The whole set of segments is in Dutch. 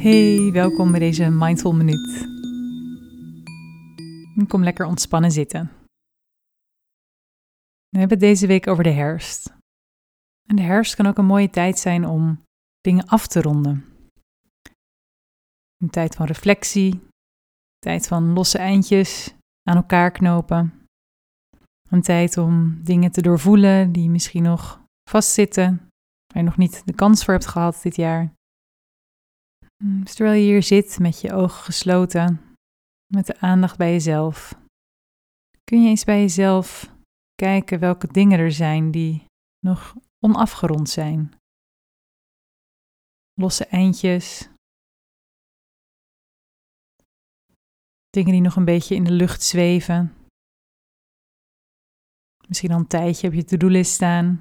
Hey, welkom bij deze Mindful Minuut. Kom lekker ontspannen zitten. We hebben het deze week over de herfst. En de herfst kan ook een mooie tijd zijn om dingen af te ronden. Een tijd van reflectie, een tijd van losse eindjes aan elkaar knopen. Een tijd om dingen te doorvoelen die misschien nog vastzitten, waar je nog niet de kans voor hebt gehad dit jaar. Dus terwijl je hier zit met je ogen gesloten, met de aandacht bij jezelf, kun je eens bij jezelf kijken welke dingen er zijn die nog onafgerond zijn. Losse eindjes, dingen die nog een beetje in de lucht zweven. Misschien al een tijdje op je to-do-list staan,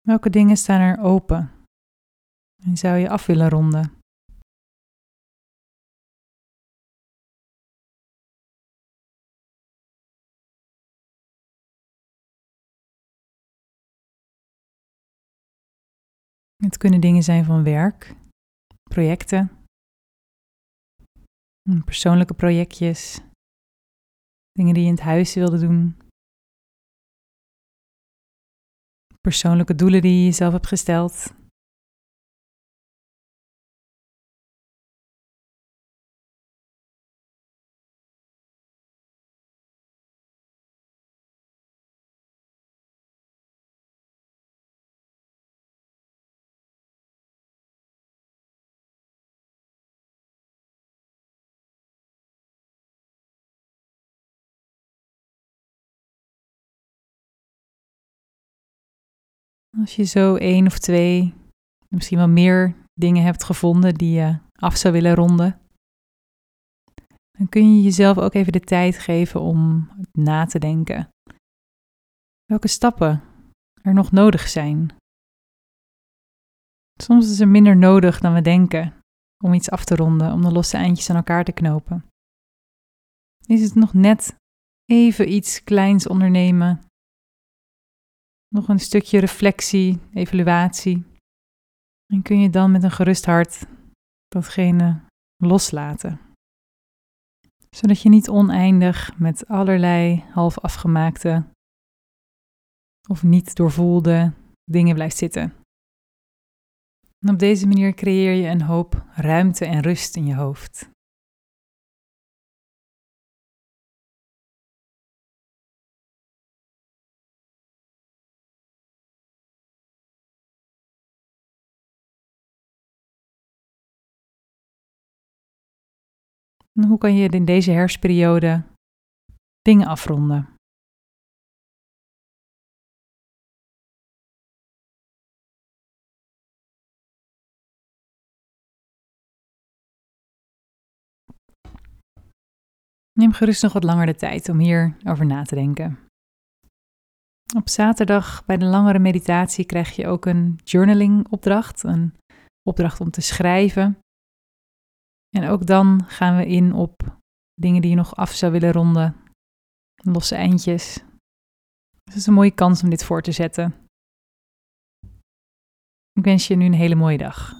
Welke dingen staan er open en zou je af willen ronden? Het kunnen dingen zijn van werk, projecten, persoonlijke projectjes, dingen die je in het huis wilde doen. Persoonlijke doelen die je jezelf hebt gesteld. Als je zo één of twee, misschien wel meer dingen hebt gevonden die je af zou willen ronden, dan kun je jezelf ook even de tijd geven om na te denken. Welke stappen er nog nodig zijn. Soms is er minder nodig dan we denken om iets af te ronden, om de losse eindjes aan elkaar te knopen. Is het nog net even iets kleins ondernemen nog een stukje reflectie, evaluatie. En kun je dan met een gerust hart datgene loslaten. Zodat je niet oneindig met allerlei half afgemaakte of niet doorvoelde dingen blijft zitten. En op deze manier creëer je een hoop ruimte en rust in je hoofd. Hoe kan je in deze herfstperiode dingen afronden? Neem gerust nog wat langer de tijd om hierover na te denken. Op zaterdag bij de langere meditatie krijg je ook een journaling opdracht, een opdracht om te schrijven. En ook dan gaan we in op dingen die je nog af zou willen ronden, losse eindjes. Dus het is een mooie kans om dit voor te zetten. Ik wens je nu een hele mooie dag.